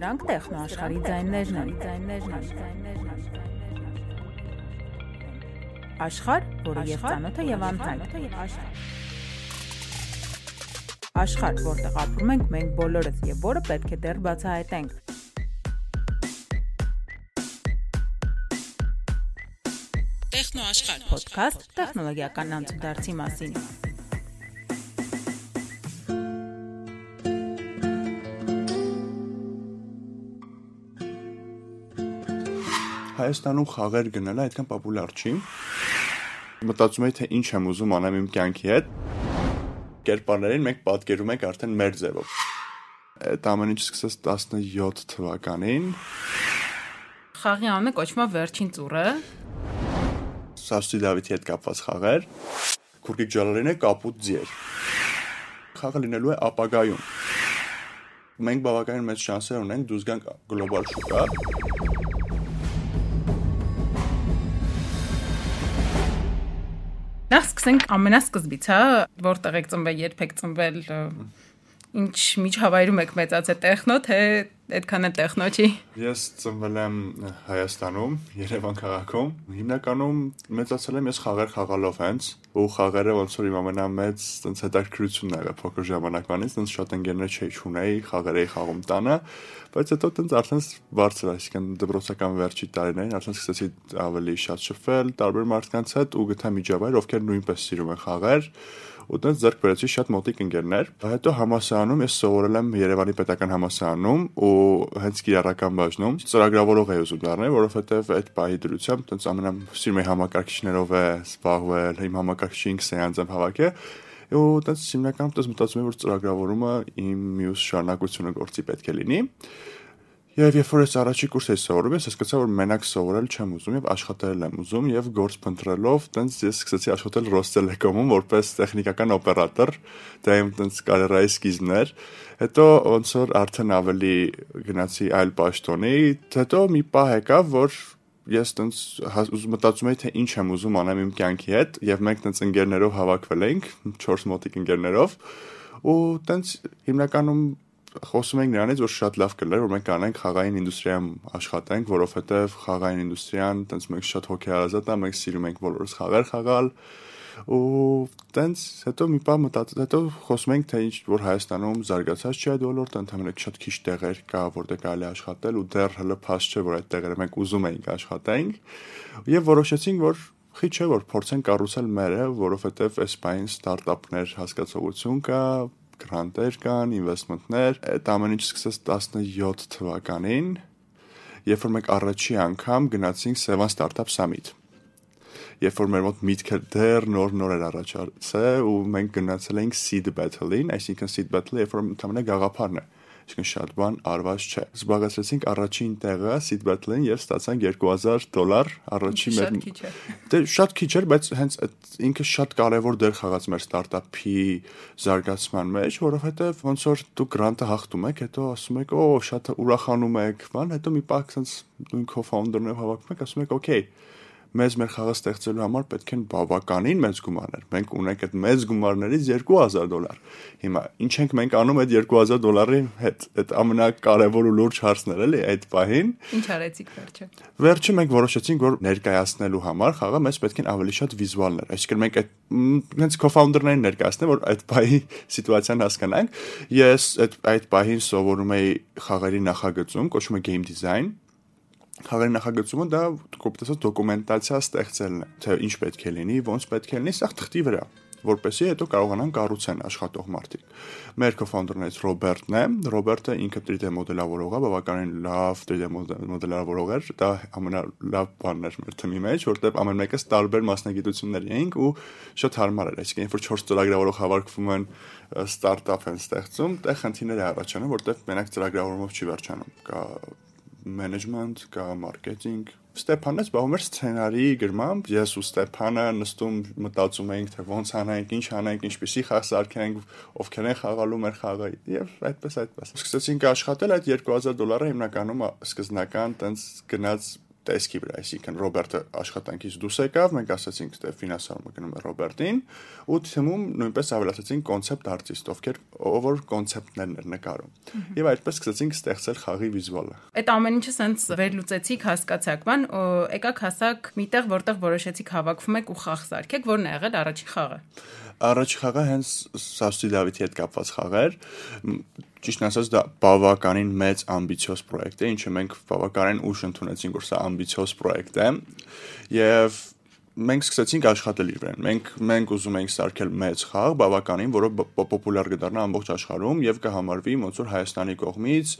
Սրանք տեխնո աշխարհի ձայներն են, ձայներն են։ Աշխարհ, որը եւ ծանոթ է եւ անծանոթ։ Աշխարհ, որտեղ ապրում ենք մենք բոլորս եւ որը պետք է դեռ բացահայտենք։ Տեխնո աշխարհ Ոդքասթ տեխնոլոգիական անցուդարձի մասին։ Հայաստանում խաղեր գնելը այդքան պոպուլյար չի։ Մտածում եի թե ինչ եմ ուզում անեմ իմ կյանքի հետ։ Կերպարներին մենք պատկերում ենք արդեն մեր ձևով։ Այդ ամեն ինչ սկսեց 17 թվականին։ Խաղի անունը կոչվում է Վերջին ծուռը։ Սաստի Դավիթի հետ կապված խաղեր։ Քուրկիկ ջալարինը կապուտ ձիեր։ Խաղը լինելու է ապագայում։ Մենք բավականին մեծ շանսեր ունենք դուրս գանք գլոբալ շուկա։ Նախ սկսենք ամենասկզբից, հա, որտեղ եք ծնվել, երբ եք ծնվել, ինչ միջավայրում եք մեծացել, տեխնո թե այդքան էլ տեխնո չի։ Ես ծնվել եմ Հայաստանում, Երևան քաղաքում։ Հիմնականում մեծացել եմ ես խաղեր խաղալով հենց, ու խաղերը ոնց որ իմ ամենամեծ տենց հետաքրքրությունն ա եղել փոքր ժամանակվանից, տենց շատ ընկերներ չէի չունեի, խաղեր էի խաղում տանը, բայց հետո տենց արդեն բարձր, այսինքն դպրոցական վերջի տարիներին արդեն սկսեցի ավելի շատ շփվել տարբեր մարդկանց հետ ու գտա միջավայր, ովքեր նույնպես սիրում են խաղեր ու դեռ ձեռք բերեցի շատ մոտիկ ընկերներ։ Հետո համասարանում ես սովորել եմ Երևանի պետական համասարանում ու հենց կիրառական բաժնում ծրագրավորող էի ուզում դառնել, որովհետև այդ պահի դրությամբ տենց ամենասիրում էի համակարգիչներով է զբաղվել, իմ համակարգչի 5 սեանս եմ հավաքել ու տենց հիմնականում տես մտածում եմ որ ծրագրավորումը իմ մյուս շարունակությունը գործի պետք է լինի Եվ երբ որ ես առաջի կուրս էի սովորում, ես հասկացա, որ մենակ սովորել չեմ ուզում եւ աշխատել եմ ուզում եւ գործ փնտրելով, տենց ես սկսեցի աշխատել Rostelecom-ում որպես տեխնիկական օպերատոր, դա իմ տենց կարիերայի սկիզբն էր։ Հետո ոնց որ արդեն ավելի գնացի այլ պաշտոնի, հետո մի պահ եկավ, որ ես տենց ուզում մտածում էի թե ինչ եմ ուզում անեմ իմ կյանքի հետ եւ մենք տենց ընկերներով հավաքվել էինք 4 մոտիկ ընկերներով ու տենց հիմնականում խոսում ենք նրանից, որ շատ լավ կլներ, որ մենք կանենք խաղային ինդուստրիայում աշխատենք, որովհետև խաղային ինդուստրիան տենց մենք շատ հոգեարազատ է, մենք սիրում ենք բոլորս խաղեր խաղալ ու տենց հետո մի բան մտածել, հետո խոսում ենք թե ինչ որ Հայաստանում զարգացած չի այդ ոլորտը, ընդհանրապես շատ քիչ տեղեր կա, որտեղ կարելի աշխատել ու դեռ հələ փաս չէ, որ այդ տեղերը մենք ուզում էինք աշխատենք եւ որոշեցինք, որ խի չէ որ փորձենք կառուցել մերը, որովհետև այս բային ստարտափներ հասկացողություն կա, գրանտեր կան, ինվեստմենտներ, այդ ամեն ինչ սկսեց 17 թվականին, երբ որ մենք առաջի անգամ գնացինք Sevan Startup Summit երբ որ մեր մոտ միտքը դեռ նոր-նոր էր առաջացել ու մենք գնացել էինք seed battle-ին, այսինքն seed battle-ը երբ որ ընդհանրապես գաղափարն է այսինքն շատ բան արված չէ։ Զբաղեցրեցինք առաջին տեղը Seed Battle-ին եւ ստացանք 2000 դոլար առաջի մեր Դե շատ քիչ էր, բայց հենց ինքը շատ կարևոր դեր խաղաց մեր ստարտափի զարգացման մեջ, որովհետեւ ոնց որ դու գրանտը հաղթում եք, հետո ասում եք, օ, շատ ուրախանում եք, բան, հետո մի պակ sense նույն co-founder-ները հավաքում եք, ասում եք, օքեյ մեզ մեր խաղը ստեղծելու համար պետք են բավականին մեծ գումարներ։ Մենք ունենք այդ մեծ գումարներից 2000 դոլար։ Հիմա ինչ ենք մենք անում այդ 2000 դոլարի հետ։ Այդ ամենակարևոր ու լուրջ հարցն էր էլի այդ պահին։ Ինչ արեցիք վերջը։ Վերջը մենք որոշեցինք, որ ներկայացնելու համար խաղը մեզ պետք են ավելի շատ վիզուալներ։ Այսինքն մենք այդ հենց co-founder-ներին ներկայացնենք, որ այդ պահի սիտուացիան հասկանանք։ Ես այդ այդ պահին սովորում էի խաղերի նախագծում, կոչվում է game design խաղերի նախագծումը դա կոպտեսած դոկումենտացիա ստեղծելն է, թե ինչ պետք է լինի, ոնց պետք է լինի, սա թղթի վրա որպեսզի հետո կարողանան կառուցեն աշխատող մարդիկ։ Մեր co-founder-ներից Ռոբերտն է։ Ռոբերտը ինքը 3D մոդելավորող է, բավականին լավ 3D մոդելավորող էր։ Դա ամենալավ բանն էր մեր թիմի մեջ, որտեղ ամեն մեկս տարբեր մասնագիտություններ էինք ու շատ հարմար էր։ Այսինքն, երբ որ 4 ծրագրավորող հավաքվում են ստարտափ են ստեղծում, տեղ խնդիրներ է առաջանում, որտեղ մենակ ծրագրավորումով չի վերջանում։ Կա management, կա marketing, Ստեփանը զբաղվում էր սցենարի գրմամբ, ես ու Ստեփանը նստում մտածում էինք, թե ոնց անենք, ինչ անենք, ինչպեսի խաղ սարքենք, ովքեր են խաղալու մեր խաղը եւ այդպես այդպես։ Սկսեցինք աշխատել այդ 2000 դոլարը հիմնականում սկզբնական տենց գնաց տեսքի վրա, այսինքն Ռոբերտը աշխատանքից դուրս եկավ, մենք ասացինք, թե ֆինանսավորումը գնում է Ռոբերտին, ու թիմում նույնպես ավելացեցինք կոնցեպտ արտիստ, ովքեր ով կոնցեպտներն էր նկարում։ Եվ այդպես սկսեցինք ստեղծել խաղի վիզուալը։ Այդ ամեն ինչը սենց վերլուծեցիք, հասկացաք, ման եկաք հասակ միտեղ, որտեղ որոշեցիք հավաքվում եք ու խաղ սարքեք, որն է եղել առաջին խաղը։ Առաջ խաղը հենց Սասի Դավիթի հետ կապված խաղ էր ճիշտ ասած դա բավականին մեծ ամբիցիոզ պրոյեկտ է, ինչը մենք բավականին ուշ ընդունեցինք, որ սա ամբիցիոզ պրոյեկտ է եւ մենք սկսեցինք աշխատել իր վրա։ Մենք մենք ուզում ենք սարքել մեծ խաղ, բավականին, որը պոպուլյար կդառնա ամբողջ աշխարհում եւ կհամարվի ոնց որ Հայաստանի կողմից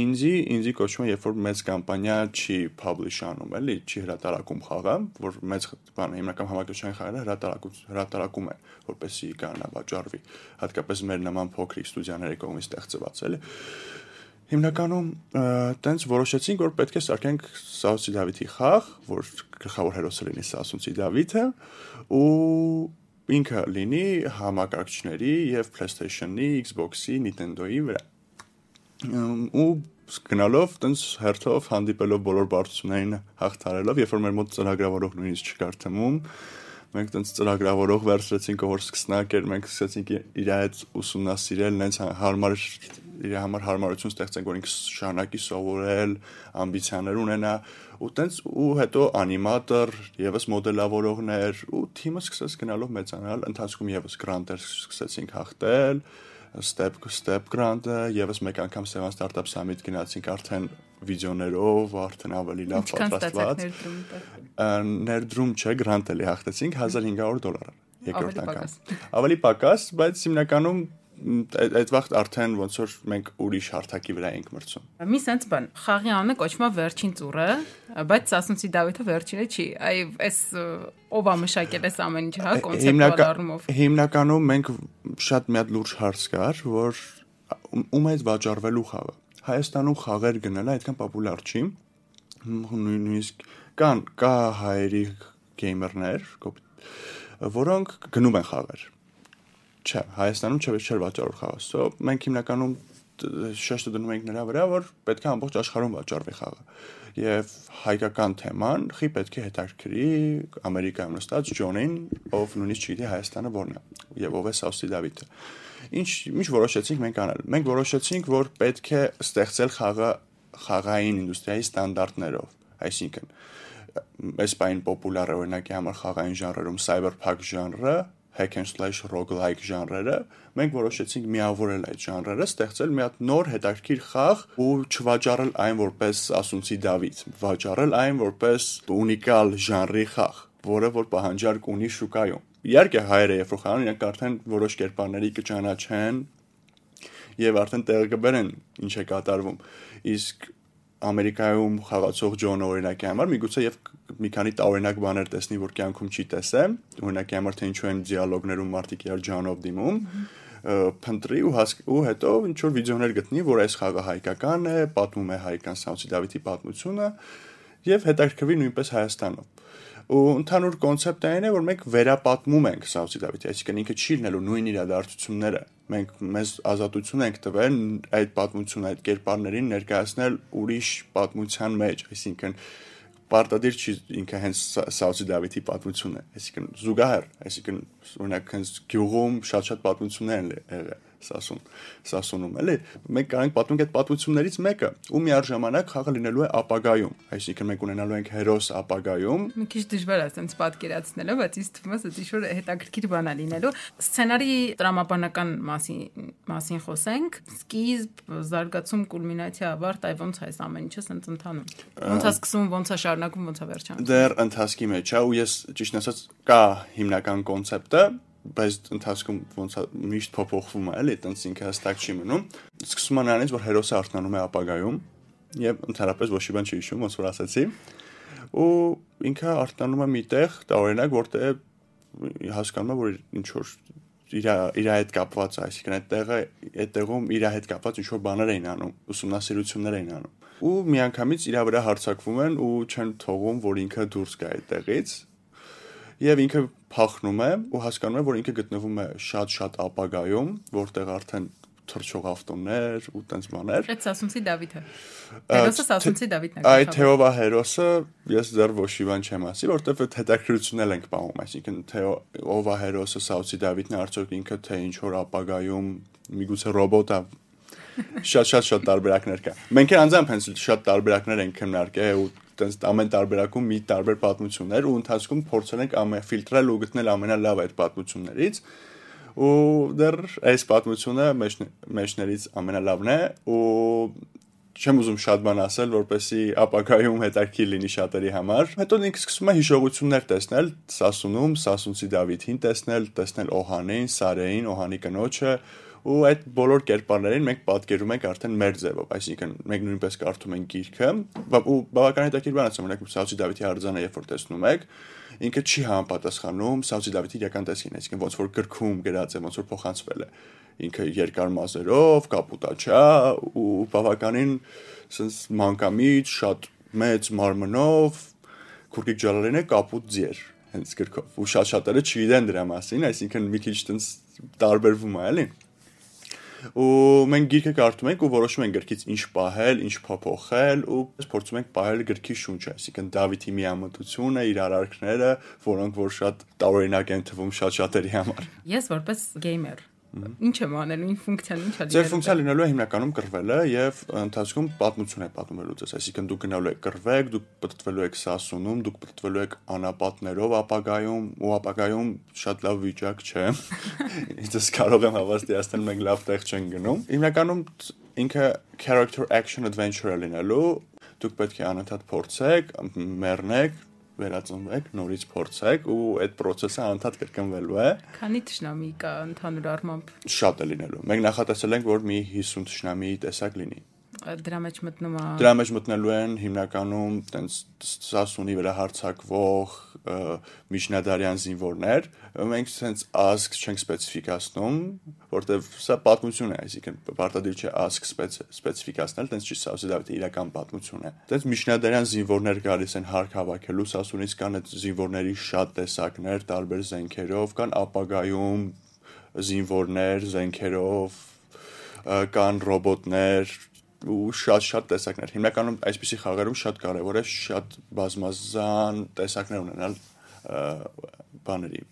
ինձի, ինձի կոչվում երբ որ մեծ կամպանիա չի publish անում, էլի, չի հրատարակում խաղը, որ մեծ բան հիմնական համակարգչային խաղերը հրատարակում հրատարակում է, որպեսզի կանա վաճառվի, հատկապես մեր նման փոքրիկ ստուդիաների կողմից ստեղծված, էլի հիմնականում տենց որոշեցինք որ պետք է սարքենք Սասունցի Դավիթի խաղ, որ գլխավոր հերոսը լինի Սասունցի Դավիթը ու ինքը լինի համակարգչների եւ PlayStation-ի, Xbox-ի, Nintendo-ի վրա ու գնալով տենց հերթով հանդիպելով բոլոր բարդություններին հաղթարելով, երբ որ մեր մոտ ծրագրավորող նույնիսկ չկար թմում, մենք տենց ծրագրավորող վերցրեցինք, որ սկսնակեր, մենք սկսեցինք իր հետ ուսումնասիրել, նենց հարմար իր համար հարմարություն ստեղծենք, որ ինքը շարունակի սովորել, ամբիցիաներ ունենա, ու տենց ու հետո անիմատոր, եւս մոդելավորողներ, ու թիմը սկսեց գնալով մեծանալ, ընթացքում եւս գրանտեր սկսեցինք հաղթել, step step grant-ը եւս մեկ անգամ Seven Startup Summit գնացինք արդեն վիդեոներով, արդեն ավելի լավ պատրաստված։ Ներդրում չէ, գրանտ էլի հաղթեցինք 1500 դոլար երկրորդ անգամ։ Ավելի պակաս, բայց հիմնականում այդ վաղ արդեն ոնց որ մենք ուրիշ հարթակի վրա ենք մրցում։ Մի sense բան, խաղի անունը կոչվում է վերջին ծուրը, բայց Սասունցի Դավիթը վերջինը չի։ Այ այս ով է մշակել այս ամեն ինչը, հա, կոնցեպտուալ առումով։ Հիմնականում մենք շատ մի հատ լուրջ հարց կար, որ ում է վաճառվելու խաղը։ Հայաստանում խաղեր գնելը այդքան պոպուլար չի։ Նույնիսկ կան կա հայերի գեյմերներ, որոնք գնում են խաղեր չէ, Հայաստանում չէ, չէ վաճառող խաղը։ So մենք հիմնականում շեշտը դնում ենք նրա վրա, որ պետք է ամբողջ աշխարհում վաճառվի խաղը։ Եվ հայկական թեման խի պետք է հետաքրքրի Ամերիկայում նստած Ջոնին, ով նույնիսկ չգիտի Հայաստանը որն է եւ ով է Սաուսի Դավիթը։ Ինչ ինչ որոշեցինք մենք անել։ Մենք որոշեցինք, որ պետք է ստեղծել խաղը խաղային ինդուստրիայի ստանդարտներով, այսինքն այս բային պոպուլար օրինակի համար խաղային ժանրերում cyberpunk ժանրը hack and slash roguelike ժանրերը, մենք որոշեցինք միավորել այդ ժանրերը, ստեղծել մի հատ նոր հետաքրքիր խաղ ու չվաճառել այն որպես ասունցի Դավիթ, վաճառել այն որպես ունիկալ ժանրի խաղ, որը որ պահանջարկ ունի շուկայում։ Իհարկե հայերը որ խաղան, իրենք արդեն որոշ կերպարների կճանաչեն եւ արդեն տեղ կբերեն ինչ է կատարվում։ Իսկ Ամերիկայում խաղացող Ջոնը օրինակի համար միգուցե եւ մի քանի տարօրինակ բաներ տեսնի, որ կյանքում չի տեսել, օրինակի համար թե ինչու են դիալոգներում մարդիկ իրար Ջանով դիմում, փնտրի ու հասկ ու հետո ինչ որ վիդեոներ գտնի, որ այս խաղը հայկական է, պատմում է հայկական Սաուցի Դավիթի պատմությունը եւ հետաքրքրվի նույնպես Հայաստանում ու ընդհանուր կոնցեպտը այն է որ մենք վերապատմում ենք Սաուցի Դավիթի, այսինքն ինքը չի լինելու նույն իրադարձությունները։ Մենք մեզ ազատություն ենք տվել այդ պատմությունը, այդ կերպարներին ներկայացնել ուրիշ պատմության մեջ, այսինքն պարտադիր չի ինքը հենց Սաուդի Դավիթի պատմությունն է, այսինքն զուգահեռ, այսինքն օրինակ հենց գյուղում շատ-շատ պատմություններ են եղել Սասուն, Սասունում, էլի։ Մենք կարող ենք պատմենք այդ պատմություններից մեկը, ու միաժամանակ խաղը լինելու է ապագայում, այսինքն մենք ունենալու ենք հերոս ապագայում։ Մի քիչ դժվար է ասենց պատկերացնելը, բայց ինձ թվում է, որ ինչ-որ հետաքրքիր բան է լինելու։ Սցենարի տրամաբանական մասին մասին խոսենք։ Սկիզբ, զարգացում, կուլմինացիա, ավարտ, այ ոնց է այս ամեն ինչը սենց ընթանում։ Ոնց է սկսում, ոնց է շարունակվում, ոնց է վերջանում։ Դեռ ընթացքի մեջ է ու ես ճիշտ ասած կա հիմնական կոնցեպտը, բայց ընթացքում ոնց միշտ փոփոխվում է, էլի, տենց ինքը հստակ չի մնում։ Սկսում է նրանից, որ հերոսը արթնանում է ապագայում եւ ընդհանրապես ոչ մի բան չի հիշում, ոնց որ ասացի։ Ու ինքը արթնանում է միտեղ, տարօրինակ, որտեղ հասկանում է, որ ինչ որ իր իր հետ կապված է, այսինքն այդ տեղը այդ տեղում իր հետ կապված ինչ որ բաներ էին անում, ուսումնասիրություններ էին անում։ Ու միանգամից իր վրա հարցակվում են ու չեն թողում, որ ինքը դուրս գա այդ տեղից եւ ինքը փախնում է ու հասկանում է, որ ինքը գտնվում է շատ-շատ ապագայում, որտեղ արդեն թռչող ավտոներ ու տենց բաներ։ Այդ Սասունցի Դավիթը։ Հերոսը Սասունցի Դավիթն է։ Այդ Թեովա հերոսը ես դեռ ոչ մի բան չեմ ասի, որովհետև այդ հետաքրությունն էլ ենք պահում, այսինքն Թեովա հերոսը Սասունցի Դավիթն է արդյոք ինքը թե ինչ որ ապագայում միգուցե ռոբոտ է շատ-շատ շատ տարբերակներ կա։ Մենք էլ անձամբ հենց շատ տարբերակներ ենք քննարկել ու տենց ամեն տարբերակում մի տարբեր պատմություններ ու ընթացքում փորձել ենք ամեն ֆիլտրել ու գտնել ամենալավ այդ պատմություններից ու դեռ այս պատմությունը մեջներից ամենալավն է ու չեմ ուզում շատ բան ասել, որպեսի ապակայում հետաքրքիր լինի շատերի համար։ Հետո ինքը սկսում է հիշողություններ տեսնել Սասունում, Սասունցի Դավիթին տեսնել, տեսնել Օհանին, Սարեին, Օհանի կնոջը, ու այդ բոլոր կերպարներին մենք պատկերում ենք արդեն մեր ձևով, այսինքն մենք նույնպես կարդում ենք գիրքը, ու բավական հետաքրքիր բան ասում ենք Սաուցի Դավիթի արձանը, երբ որ տեսնում եք, ինքը չի համապատասխանում Սաուցի Դավիթի իրական տեսքին, այսինքն ոնց որ գրքում գրած է, ոնց որ փոխանցվել է ինքը երկար մազերով, կապուտաչա ու բավականին sense մանկամիջ, շատ մեծ մարմնով քուրկիկ ջալալին է կապուտ ձեր հենց գրքով ու շատ շատերը չգիտեն դրա մասին, այսինքն մի քիչ տենց տարբերվում է, էլի ու մենք գիրքը կարդում ենք ու որոշում ենք գրքից ինչ պահել, ինչ փոփոխել ու փորձում ենք պահել գրքի շունչը, այսինքն Դավիթի միամտությունը, իր արարքները, որոնք որ շատ տարօրինակ են թվում շատ շատերի համար։ Ես որպես գեյմեր Ինչ եմ անելու, ինչ ֆունկցիան, ինչ է լինելու։ Ձեր ֆունկցիա լինելու է հիմնականում կռվելը եւ ընթացքում պատմություն է պատմելու ձեզ, այսինքն դուք գնալու եք կռվեք, դուք պատտվելու եք սասունում, դուք պատտվելու եք անապատներով ապագայում ու ապագայում շատ լավ վիճակ չէ։ Ես կարող եմ հավաստիացնել մենք լավ տեղ չեն գնում։ Հիմնականում ինքը character action adventure լինելու դուք պետք է անընդհատ փորձեք, մեռնեք, վերածնվեք, նորից փորձեք ու այդ process-ը անդադ կրկնվելու է։ Քանի ճշնամի կա ընդհանուր առմամբ։ Շատ է լինելու։ Մենք նախատեսել ենք, որ մի 50 ճշնամի տեսակ լինի դրա մեջ մտնում է դրա մեջ մտնելու են հիմնականում տենց սասունի վրա հարցակվող միջնադարյան զինվորներ մենք տենց ազգ չենք սպეციფიկացնում որտեվ սա պատմություն է այսինքն պարտադիր չէ ազգ սպეციფიկացնել տենց չի սա Դավիթի իրական պատմություն է տենց միջնադարյան զինվորներ գալիս են հարկ հավաքելու սասունից կան այդ զինվորների շատ տեսակներ տարբեր զենքերով կան ապագայում զինվորներ զենքերով կան ռոբոտներ ու շատ-շատ տեսակներ։ Հիմնականում այսպիսի խաղերում շատ կարևոր է շատ բազմազան տեսակներ ունենալ բաների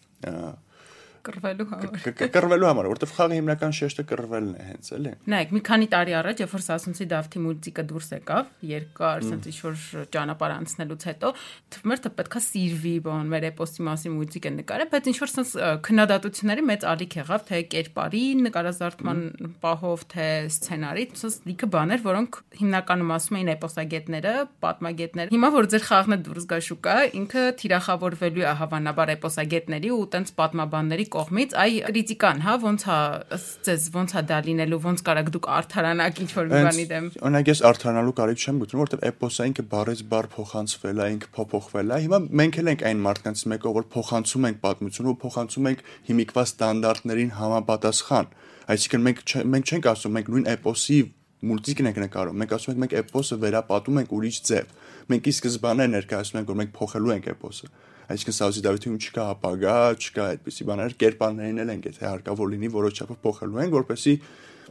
կռվելու համար։ Կռվելու համար, որովհետև խաղը հիմնական շեշտը կռվելն է հենց, էլի։ Նայեք, մի քանի տարի առաջ, երբ որ Սասունցի Դավթի մուլտիկը դուրս եկավ, երկար, ասենց ինչ որ ճանապարհ անցնելուց հետո, թվմերթը պետքա սիրվի, բան, մեր էպոսի մասին մուլտիկը նկարել, բայց ինչ որ sense քննադատությունների մեծ ալիք եղավ, թե կերպարի, նկարազարդման պահով, թե սցենարի, sense լիքը բաներ, որոնք հիմնականում ասում էին էպոսագետները, պատմագետները։ Հիմա որ ձեր խաղն է դուրս գա շուկա, ինքը թիրախավորվելու է հավանաբար էպոսագետների ու տենց պատմաբանների կողմից, այ քրիտիկան, հա, ոնց է ձեզ ոնց է դա լինելու, ոնց կարաք դուք արթարանաք ինչ որ բանի դեմ։ Օրինակ ես արթարանալու կարիք չեմ գտնում, որովհետև էպոսը ինքը բարից բար փոխանցվել է, ինքը փոփոխվել է։ Հիմա մենք էլ ենք այն մարդկանց մեկը, որ փոխանցում ենք պատմությունը ու փոխանցում ենք հիմիկվա ստանդարտներին համապատասխան։ Այսինքն մենք մենք չենք ասում մենք նույն էպոսի մուլտիկն ենք նկարում։ Մենք ասում ենք մենք էպոսը վերապատում ենք ուրիշ ձև։ Մենք ի սկզբանե ներկայացնում ենք որ մենք փոխելու ենք էպոսը այսինքն Սաուդի Դավիթում չկա ապագա, չկա այդպիսի բաներ, կերպարներին էլ են, եթե հարկավոր լինի որոշ չափով փոխելու են, որպեսզի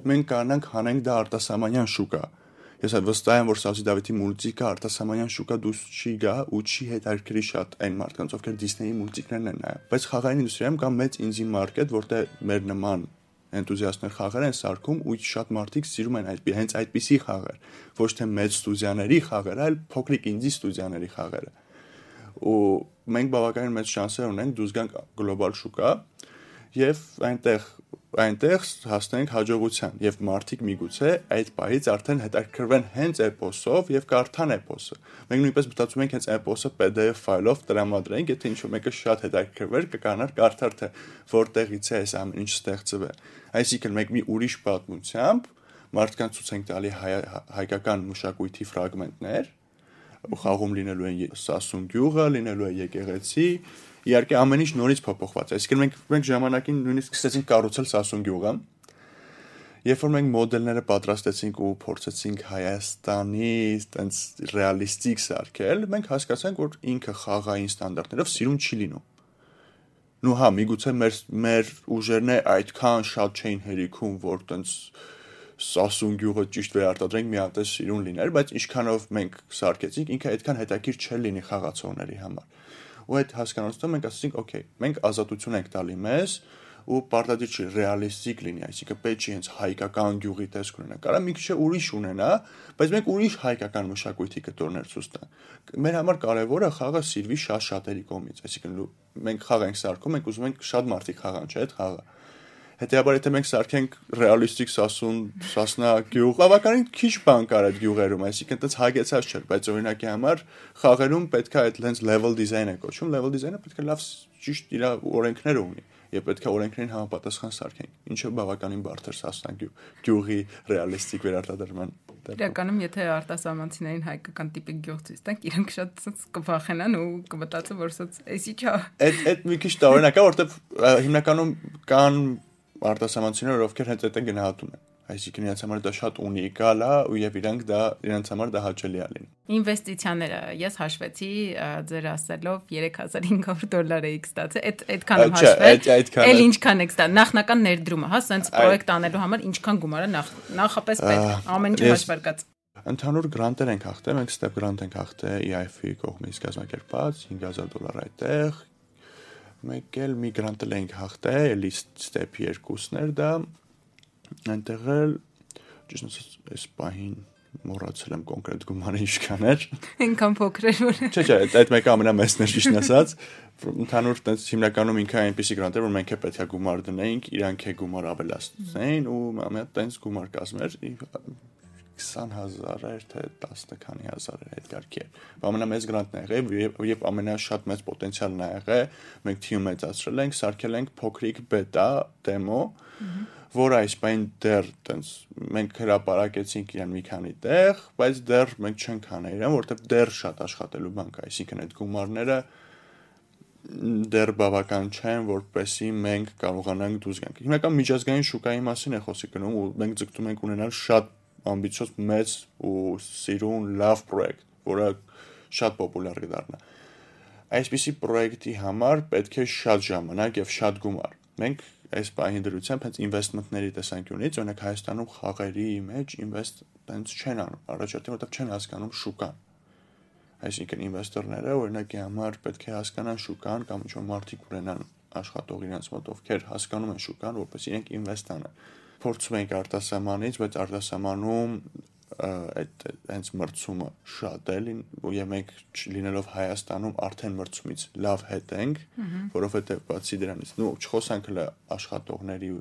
մենք կանանք հանենք դա արտասահմանյան շուկա։ Ես այդ վստահ եմ, որ Սաուդի Դավիթի մուլտիկը արտասահմանյան շուկա դուրս չի գա ու չի հետաքրքրի շատ այն մարդկանց, ովքեր Disney-ի մուլտիկներն են նայում։ Բայց խաղային ինդուստրիայում կա մեծ ինձի մարքետ, որտեղ մեր նման էնտուզիաստներ խաղեր են սարքում ու շատ մարդիկ սիրում են այդ հենց այդպիսի խաղեր, ոչ թե մեծ ստուդիաների խաղերը, այլ փոքրիկ ինդի ստուդիաների խաղերը ու մենք բավականին մեծ շանսեր ունենք դուրս գանք գլոբալ շուկա եւ այնտեղ այնտեղ հասնենք հաջողության եւ մարդիկ միգուցե այդ պահից արդեն հետաքրքրվեն հենց էպոսով եւ կարդան էպոսը մենք նույնպես մտածում ենք հենց էպոսը PDF ֆայլով տրամադրենք եթե ինչ-որ մեկը շատ հետաքրքրվեր կկանար կարդար թե որտեղից է այս ամեն ինչ ստեղծվել այսինքն մենք մի ուրիշ պատմությամբ մարդկանց ցույց ենք տալի հայ, հայկական մշակույթի ֆրագմենտներ խաղում լինելու են Սասուն գյուղը, լինելու է եկեղեցի, իհարկե ամեն ինչ նորից փոփոխված է։ Այսինքն մենք մենք ժամանակին նույնիսկ սկսեցինք կառուցել Սասուն գյուղը։ Երբ որ մենք մոդելները պատրաստեցինք ու փորձեցինք Հայաստանի տենց ռեալիստիկ սարքել, մենք հասկացանք, որ ինքը խաղային ստանդարտներով սիրուն չի լինում նու հա միգուցե մեր մեր ուժերն այդքան շատ չէին հերիքում որ տենց սասուն գյուղը ճիշտ վերարտադրենք մի հատ է սիրուն լիներ բայց ինչքանով մենք սարքեցինք ինքը այդքան հետաքրիր չէ լինի խաղացողների համար ու այդ հասկանալուց մենք ասացինք օքեյ մենք ազատություն ենք տալի մեզ ու պարտադիր չի ռեալիստիկ լինի, այսինքն պետք չի հենց հայկական գյուղի տեսք ունենա։ Կարա մի քիչ ուրիշ ունենա, բայց մենք ուրիշ հայկական մշակույթի կտորներ ցույց տանք։ Մեր համար կարևորը խաղը սիրվի շատ շատերի կողմից, այսինքն մենք խաղ ենք սարքում, մենք ուզում ենք շատ մարդիկ խաղան, չէ՞, այդ խաղը։ Հետեւաբար եթե մենք սարքենք ռեալիստիկ Սասուն, Սասնա գյուղ, բավականին քիչ բան կար այդ գյուղերում, այսինքն այդպես հագեցած չէր, բայց օրինակի համար խաղերում պետք է այդ lens level design-ը կոչվում, level design-ը պետք է լավ ճիշտ իր օրենքները ունի եւ պետք է օրենքներին համապատասխան սարքենք, ինչը բավականին բարդ էր Սասնա գյուղի ռեալիստիկ վերարտադրման Իրականում եթե արտասահմանցիներին հայկական տիպի գյուղ ցույց տանք, իրենք շատ ցած կվախենան ու կմտածեն, որ ցած էսի չա։ Այդ այդ մի քիչ տարօրինակ է, որովհետև հիմնականում կան արտասահմանցիներ, ովքեր հենց այդ են գնահատում են այսինքն իրենց համար դա շատ ունիկալ է ու եւ իրանք դա իրենց համար դա հաճելի է լինի։ Ինվեստիցիաները ես հաշվեցի ձեր ասելով 3500 դոլար էիք ստացել։ Այդ այդքանը հաշվել։ Էլ ինչքան եք ստա նախնական ներդրումը, հա, սենց պրոյեկտ անելու համար ինչքան գումար է նախ նախապես պետք ամեն ինչ հաշվարկած։ Ընդհանուր գրանտեր ենք հաղթել, մենք ստեփ գրանտ ենք հաղթել EIF-ի կողմից կազմակերպած 5000 դոլար այդտեղ։ Մեկ էլ մի գրանտ ենք հաղթել, էլի ստեփ երկուսներ դա այնտեղ էլ ճիշտ ասած այս պահին մոռացել եմ կոնկրետ գումարը ինչքան էր։ Այնքան փոքր էր որ։ Չէ, չէ, այդ մեկը ամենամեծն էր ճիշտ ասած։ Ընդհանուր տես հիմնականում ինքը այնպեսի գրանտ էր, որ մենք է պետք է գումար դնեինք, իրանք է գումար ավելացնեին ու ամենա տենց գումար կազմեր 20000 էր թե 10 քանի հազար էր այդ կարգի Ամենամեծ գրանտն է եղել եւ եւ ամենաշատ մեծ պոտենցիալն է եղել։ Մենք թիմ մեծացրել ենք, սարքել ենք փոքրիկ բետա դեմո, որ այս բան դեռ տենց մենք հրապարակեցինք իրան մի քանի տեղ, բայց դեռ մենք չենք հանել իրան, որովհետեւ դեռ շատ աշխատելու բան կա, այսինքն այդ գումարները դեռ բավական չեն, որպեսի մենք կարողանանք դուրս գանք։ Հիմնական միջազգային շուկայի մասին է խոսի գնում ու մենք ձգտում ենք ունենալ շատ ամբիցիոզ մեծ ու սիրուն լավ պրոյեկտ, որը շատ պոպուլյար կդառնա։ Այսպիսի պրոյեկտի համար պետք է շատ ժամանակ եւ շատ գումար։ Մենք այս բանի դրությամբ հենց ինվեստմենտների տեսանկյունից, օրինակ Հայաստանում խաղերի մեջ ինվեստ տենց չեն անում, առաջորդին որտեղ չեն հասկանում շուկան։ Այսինքն ինվեստորները օրինակի համար պետք է հասկանան շուկան կամ ինչ-որ մարդիկ ունենան աշխատող իրենց մոտ, ովքեր հասկանում են շուկան, որպես իրենք ինվեստ անեն։ Փորձում ենք արտասահմանից, բայց արտասահմանում այդ հենց մրցումը շատ է եւ մենք լինելով Հայաստանում արդեն մրցումից լավ հետ ենք, որովհետեւ բացի դրանից, նո չխոսանք հələ աշխատողների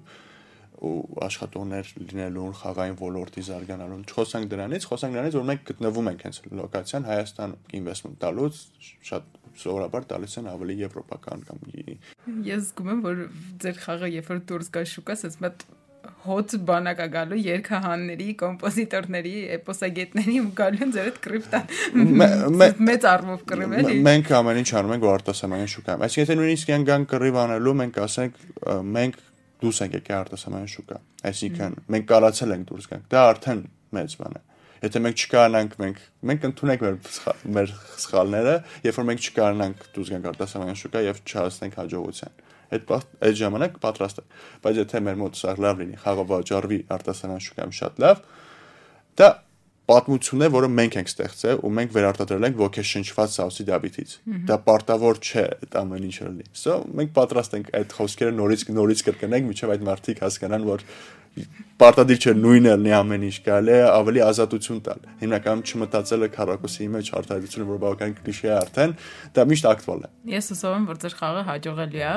ու աշխատողներ լինելուն խաղային ոլորտի զարգանալուն չխոսանք դրանից, խոսանք դրանից, որ մենք գտնվում ենք հենց լոկացիան Հայաստան ինվեստմենտ տալուց շատ սովորաբար տալիս են ավելի եվրոպական կամ Ես զգում եմ, որ ձեր խաղը երբ որ դուրս գա շուկա, ասես մտ հոց բանակ գալու երկհանների, կոմպոզիտորների, էպոսագետների ու գալու են ձեր այդ կրիպտան։ Մեծ առումով կռիվ էլի։ Մենք ամեն ինչ անում ենք, որ արտասահմանյան շուկայում։ Այսինքն եթե նույնիսկ են գան կռիվ անելու, մենք ասենք մենք դուրս ենք եկել արտասահմանյան շուկա։ Այսինքն մենք կարացել ենք դուրս գանք։ Դա արդեն մեծ բան է եթե մենք չկարանանք մենք մենք ընդունենք մեր մեր սխալները երբ որ մենք չկարանանք դուրս գանք արտասահմանյան շուկա եւ չհասնենք հաջողության այդ այդ ժամանակ պատրաստ է բայց եթե մեր մոտ սա լավ լինի խաղը վաճառվի արտասանան շուկայում շատ լավ դա պատմություն է, որը մենք ենք ստեղծել ու մենք վերարտադրել ենք ոգեշնչված Սաուսի Դավիթից։ Դա պարտավոր չէ այդ ամեն ինչը լինի։ So մենք պատրաստ ենք այդ խոսքերը նորից նորից կրկնենք, միջև այդ մարդիկ հասկանան, որ պարտադիր չէ նույնը լինի ամեն ինչ, կարելի է ավելի ազատություն տալ։ Հիմնականում չմտածելը քարակոսի մեջ արտադրությունը, որ բավական կլիշե է արդեն, դա միշտ ակտուալ է։ Ես հուսով եմ, որ ձեր խաղը հաջողելի է